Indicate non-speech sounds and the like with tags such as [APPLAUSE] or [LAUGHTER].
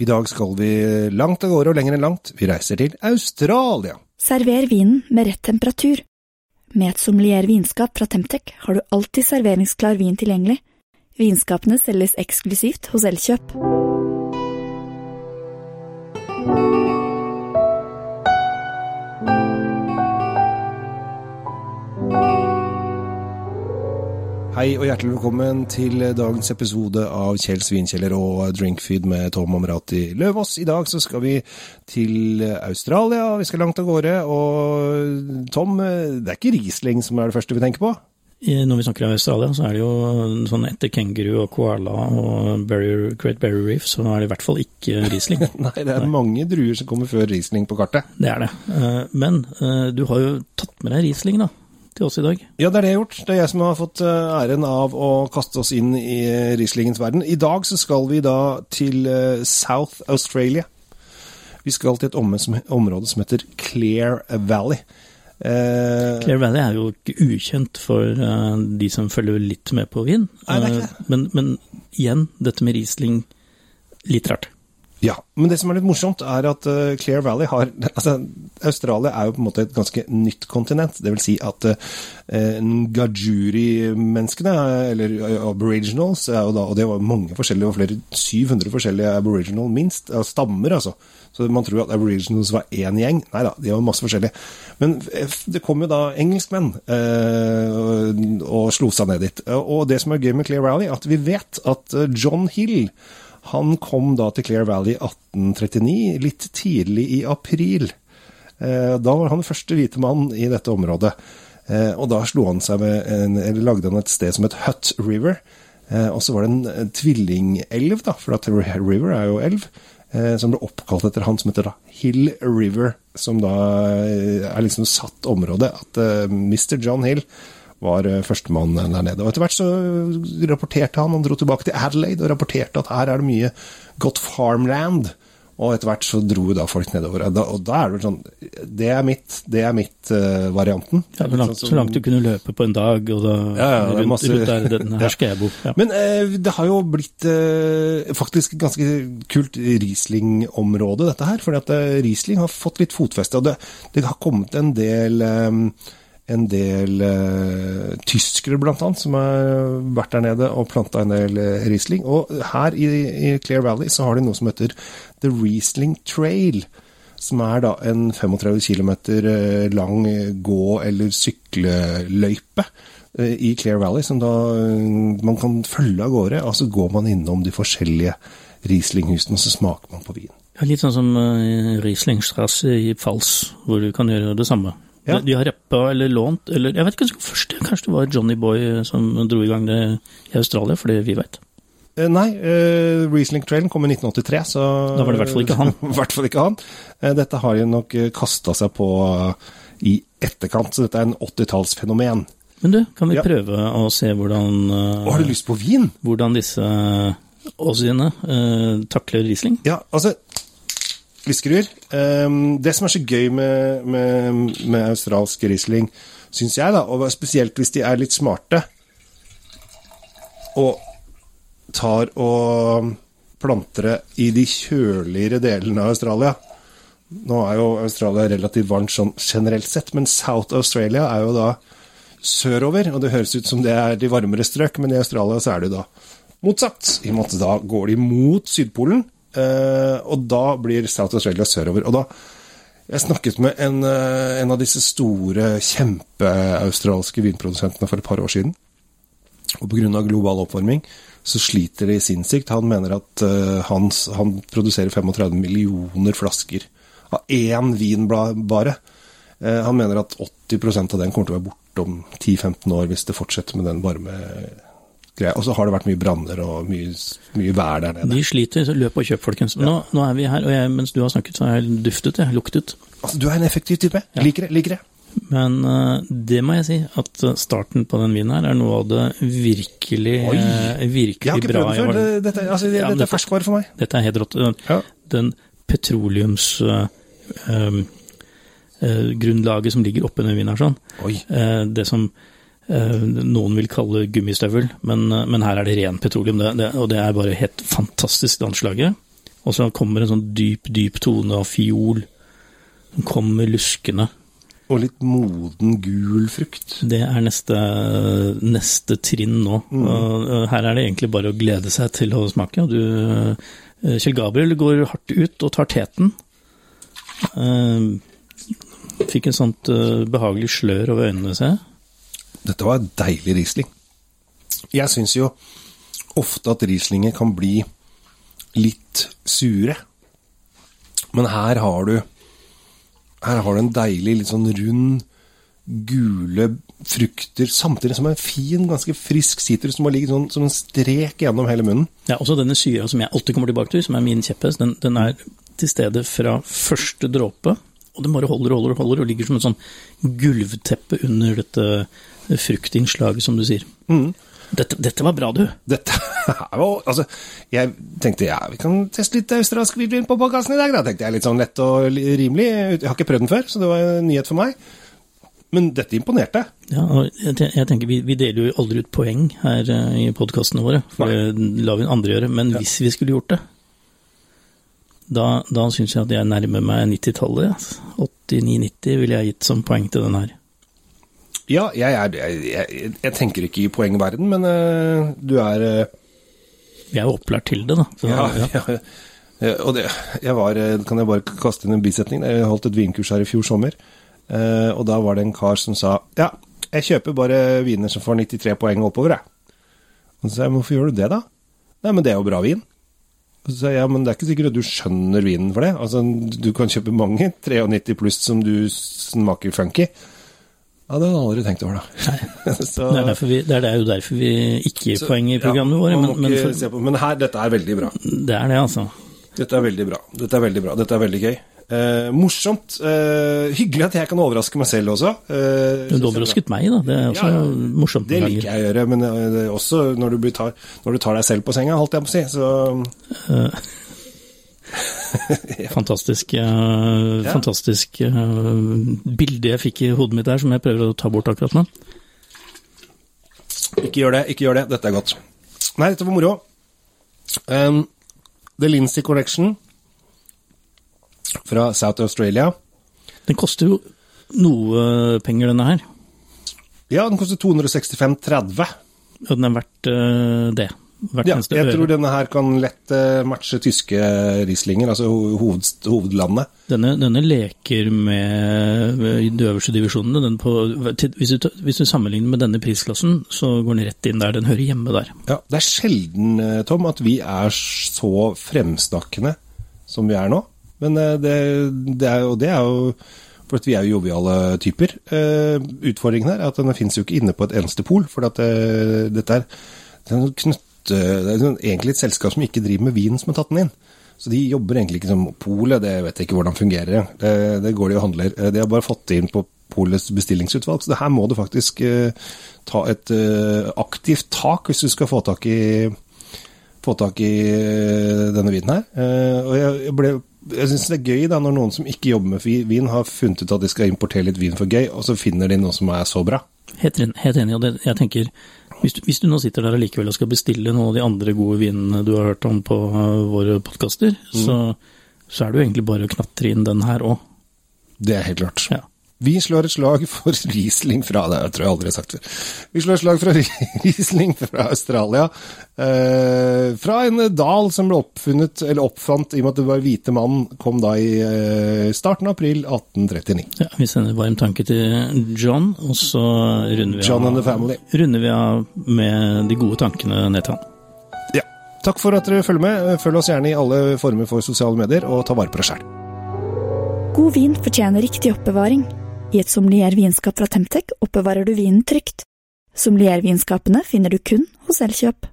I dag skal vi langt av gårde og lenger enn langt. Vi reiser til Australia. Server vinen med rett temperatur. Med et sommelier vinskap fra Temtec har du alltid serveringsklar vin tilgjengelig. Vinskapene selges eksklusivt hos Elkjøp. Hei og hjertelig velkommen til dagens episode av Kjell Svinkjeller og Drinkfeed med Tom Omrati Løvaas. I dag så skal vi til Australia, vi skal langt av gårde. Og Tom, det er ikke Riesling som er det første vi tenker på? Når vi snakker om Australia, så er det jo sånn etter kenguru og koala og barrier, Great Barrier Reef, så er det i hvert fall ikke Riesling. [LAUGHS] Nei, det er mange druer som kommer før Riesling på kartet. Det er det. Eh, men eh, du har jo tatt med deg Riesling, da til oss i dag. Ja, det er det jeg har gjort. Det er jeg som har fått eh, æren av å kaste oss inn i Rieslingens verden. I dag så skal vi da til South Australia. Vi skal til et område som heter Clare Valley. Eh, Clare Valley er jo ikke ukjent for uh, de som følger litt med på vin. Nei, det er ikke. Uh, men, men, igjen, dette med Riesling, litt rart. Ja, men det som er litt morsomt, er at uh, Clare Valley har altså, Australia er jo på en måte et ganske nytt kontinent. Det vil si at uh, Ngajuri-menneskene, eller aboriginals, da, og det var mange forskjellige, og flere 700 forskjellige aboriginal minst, stammer, altså. Så man tror at aboriginals var én gjeng. Nei da, de var masse forskjellige. Men det kom jo da engelskmenn uh, og slo seg ned dit. Og det som er gøy med Clare Valley, at vi vet at John Hill han kom da til Clear Valley 1839, litt tidlig i april. Eh, da var han første hvite mann i dette området. Eh, og da slo han seg med en, eller lagde han et sted som het Hut River. Eh, og så var det en tvillingelv, da, for at River er jo elv. Som ble oppkalt etter han som heter da Hill River, som da er liksom satt område. At Mr. John Hill var førstemann der nede. Og Etter hvert så rapporterte han, han dro tilbake til Adelaide og rapporterte at her er det mye godt farmland. Og etter hvert så dro da folk nedover. Og da, og da er det vel sånn Det er mitt, det er mitt-varianten. Uh, ja, så, langt, så langt du kunne løpe på en dag, og da ja, ja, rundt, masse, rundt der, den, [LAUGHS] her skal jeg bo. Ja. Men uh, det har jo blitt uh, faktisk et ganske kult Riesling-område, dette her. fordi at Riesling har fått litt fotfeste. Og det, det har kommet en del um, en del eh, tyskere, annet, som har vært der nede og planta en del eh, Riesling. Og her i, i, Clear Valley så har de noe som heter The Riesling Trail. Som er da en 35 km uh, lang gå- eller sykleløype eh, i Clear Valley, som da man kan følge av gårde. Altså går man innom de forskjellige Riesling-husene, og så smaker man på vin. Litt sånn som Rieslingstrasse i Pfalz, hvor du kan gjøre det samme. Ja. De har rappa eller lånt, eller jeg vet ikke først, kanskje det var Johnny Boy som dro i gang det i Australia, for det vi vet. Eh, nei, uh, Riesling Trailen kom i 1983, så Da var det i hvert fall ikke han. [LAUGHS] I hvert fall ikke han. Uh, dette har de nok kasta seg på uh, i etterkant, så dette er en 80-tallsfenomen. Men du, kan vi ja. prøve å se hvordan uh, Har du lyst på vin? Hvordan disse Aussiene takler Riesling? Ja, altså Viskerur. Um, det som er så gøy med, med, med australsk Riesling, syns jeg, da, og spesielt hvis de er litt smarte, og tar og planter det i de kjøligere delene av Australia. Nå er jo Australia relativt varmt sånn generelt sett, men South Australia er jo da sørover, og det høres ut som det er de varmere strøk, men i Australia så er det jo da motsatt. I og med da går de mot Sydpolen, og da blir South Australia sørover. Og da Jeg snakket med en, uh, en av disse store, kjempeaustralske vinprodusentene for et par år siden. Og pga. global oppvarming så sliter de sinnssykt. Han mener at uh, han, han, produserer 35 millioner flasker av én vin bare. han mener at 80% av den kommer til å være borte om 10-15 år hvis det fortsetter med den varme greia. Og så har det vært mye branner og mye, mye, vær der nede. De sliter, så løp og kjøp, folkens. Ja. Nå, nå, er vi her, og jeg, mens du har snakket, så har jeg duftet, jeg luktet. Altså, du er en effektiv type. Ja. Liker det. liker det. Men uh, det må jeg si, at starten på den vinen her er noe av det virkelig, uh, virkelig bra. Jeg har ikke prøvd det før. Dette, altså, ja, dette er ferskvare for meg. Dette er helt rått. Ja. Den petroleums... Uh, um, grunnlaget som ligger oppi den vinen her, sånn. det som Eh, noen vil kalle gummistøvel, men, eh, men, her er det ren petroleum, det, det, og det er bare helt fantastisk det anslaget. og så kommer en sånn dyp, dyp tone av fiol som kommer luskende. Og litt moden, gul frukt. Det er neste, neste trinn nå. Mm. Her er det egentlig bare å glede seg til å smake. Du, eh, Kjell Gabriel går hardt ut og tar teten. Eh, fikk en sånt eh, behagelig slør over øynene, ser jeg. Dette var deilig Riesling. Jeg syns jo ofte at Rieslinger kan bli litt sure. Men her har du her har du en deilig, litt sånn rund, gule frukter, samtidig som en fin, ganske frisk sitrus som har ligget sånn som en strek gjennom hele munnen. Ja, også denne syra som jeg alltid kommer tilbake til, som er min kjepphest, den, den, er til stede fra første dråpe, og den bare holder og holder og holder, og ligger som et sånn gulvteppe under dette fruktinnslaget, som du sier. Mm. Dette, dette, var bra, du. Dette [LAUGHS] var, altså, Jeg tenkte ja, vi kan teste litt australsk hvitvin på podkasten i dag, da. tenkte jeg Litt sånn lett og rimelig. Jeg har ikke prøvd den før, så det var en nyhet for meg. Men dette imponerte. Ja, og jeg tenker Vi, vi deler jo aldri ut poeng her eh, i podkastene våre, for Nei. det lar vi andre gjøre. Men hvis vi skulle gjort det, da, da syns jeg at jeg nærmer meg 90-tallet. 89-90 ville jeg gitt som poeng til den her. Ja, jeg, er, jeg, jeg, tenker ikke i poengverden, men uh, du er uh, Vi er opplært til det, da. Så, ja, ja. ja, og det, jeg var, eh, kan jeg bare kaste inn en bisetning? Jeg holdt et vinkurs her i fjor sommer, og da var det en kar som sa ja, jeg kjøper bare viner som får 93 poeng oppover, jeg. Og så sa jeg hvorfor gjør du det, da? Nei, men det er jo bra vin. Og så sa jeg ja, men det er ikke sikkert at du skjønner vinen for det. Altså, du kan kjøpe mange 93 pluss som du smaker funky. Ja, det hadde jeg aldri tenkt over, da. [LAUGHS] så, det, er vi, det, er jo derfor vi ikke gir poeng i programmet ja, vårt. Men, men, for, men, her, dette er veldig bra. Det er det, altså. Dette er veldig bra. Dette er veldig bra. Dette er veldig gøy. Eh, morsomt. Eh, hyggelig at jeg kan overraske meg selv også. Eh, du overrasket meg, da. Det er også ja, morsomt. Det liker jeg å gjøre, men eh, også når du, tar, når du, tar, deg selv på senga, holdt jeg på å si. Så fantastisk uh, [LAUGHS] ja. fantastisk uh, bilde jeg fikk i hodet mitt der, som jeg prøver å ta bort akkurat nå. Ikke gjør det, ikke gjør det. Dette er godt. Nei, dette var moro. Um, The Lincy Collection fra South Australia. Den koster jo noe penger, denne her. Ja, den koster 265,30. Og den er verdt uh, det ja, jeg tror denne her kan lett eh, matche tyske Rieslinger, altså hoved, hovedlandet. Denne, denne, leker med de øverste divisjonene. På, hvis, du, hvis, du, sammenligner med denne prisklassen, så går den rett inn der. Den hører hjemme der. Ja, Det er sjelden, eh, Tom, at vi er så fremsnakkende som vi er nå. Men eh, det, det er, og det er jo for vi er jo joviale typer. utfordringen her er at denne finnes jo ikke inne på et eneste pol. For at det, dette er, det er knøtt Eh, det er egentlig et selskap som ikke driver med vin som har tatt den inn. Så de jobber egentlig ikke som polet, det vet jeg ikke hvordan fungerer. Det, det går de og handler. Eh, de har bare fått det inn på polets bestillingsutvalg, så det her må du faktisk uh, ta et uh, aktivt tak hvis du skal få tak i, få tak i uh, denne vinen her. og jeg, ble, jeg syns det er gøy da når noen som ikke jobber med vin, har funnet ut at de skal importere litt vin for gøy, og så finner de noe som er så bra. Helt, helt enig, og det, jeg tenker hvis du, hvis du, nå sitter der allikevel og skal bestille noen av de andre gode vinene du har hørt om på uh, våre podkaster, mm. så, så, er det jo egentlig bare å knatre inn den her òg. Det er helt klart. Ja. Vi slår et slag for Riesling fra det tror jeg aldri har sagt før. Vi slår et slag fra [LAUGHS] Riesling fra Australia. Eh, fra en dal som ble oppfunnet, eller oppfant i og med at det var hvite mann, kom da i eh, starten av april 1839. Ja, Vi sender varm tanke til John, og så runder vi, John av, runder vi av med de gode tankene ned til han. Ja. Takk for at dere følger med. Følg oss gjerne i alle former for sosiale medier, og ta vare på deg sjæl. God vin fortjener riktig oppbevaring. I et sommeliervinskap fra Temtec oppbevarer du vinen trygt. Sommeliervinskapene finner du kun hos Elkjøp.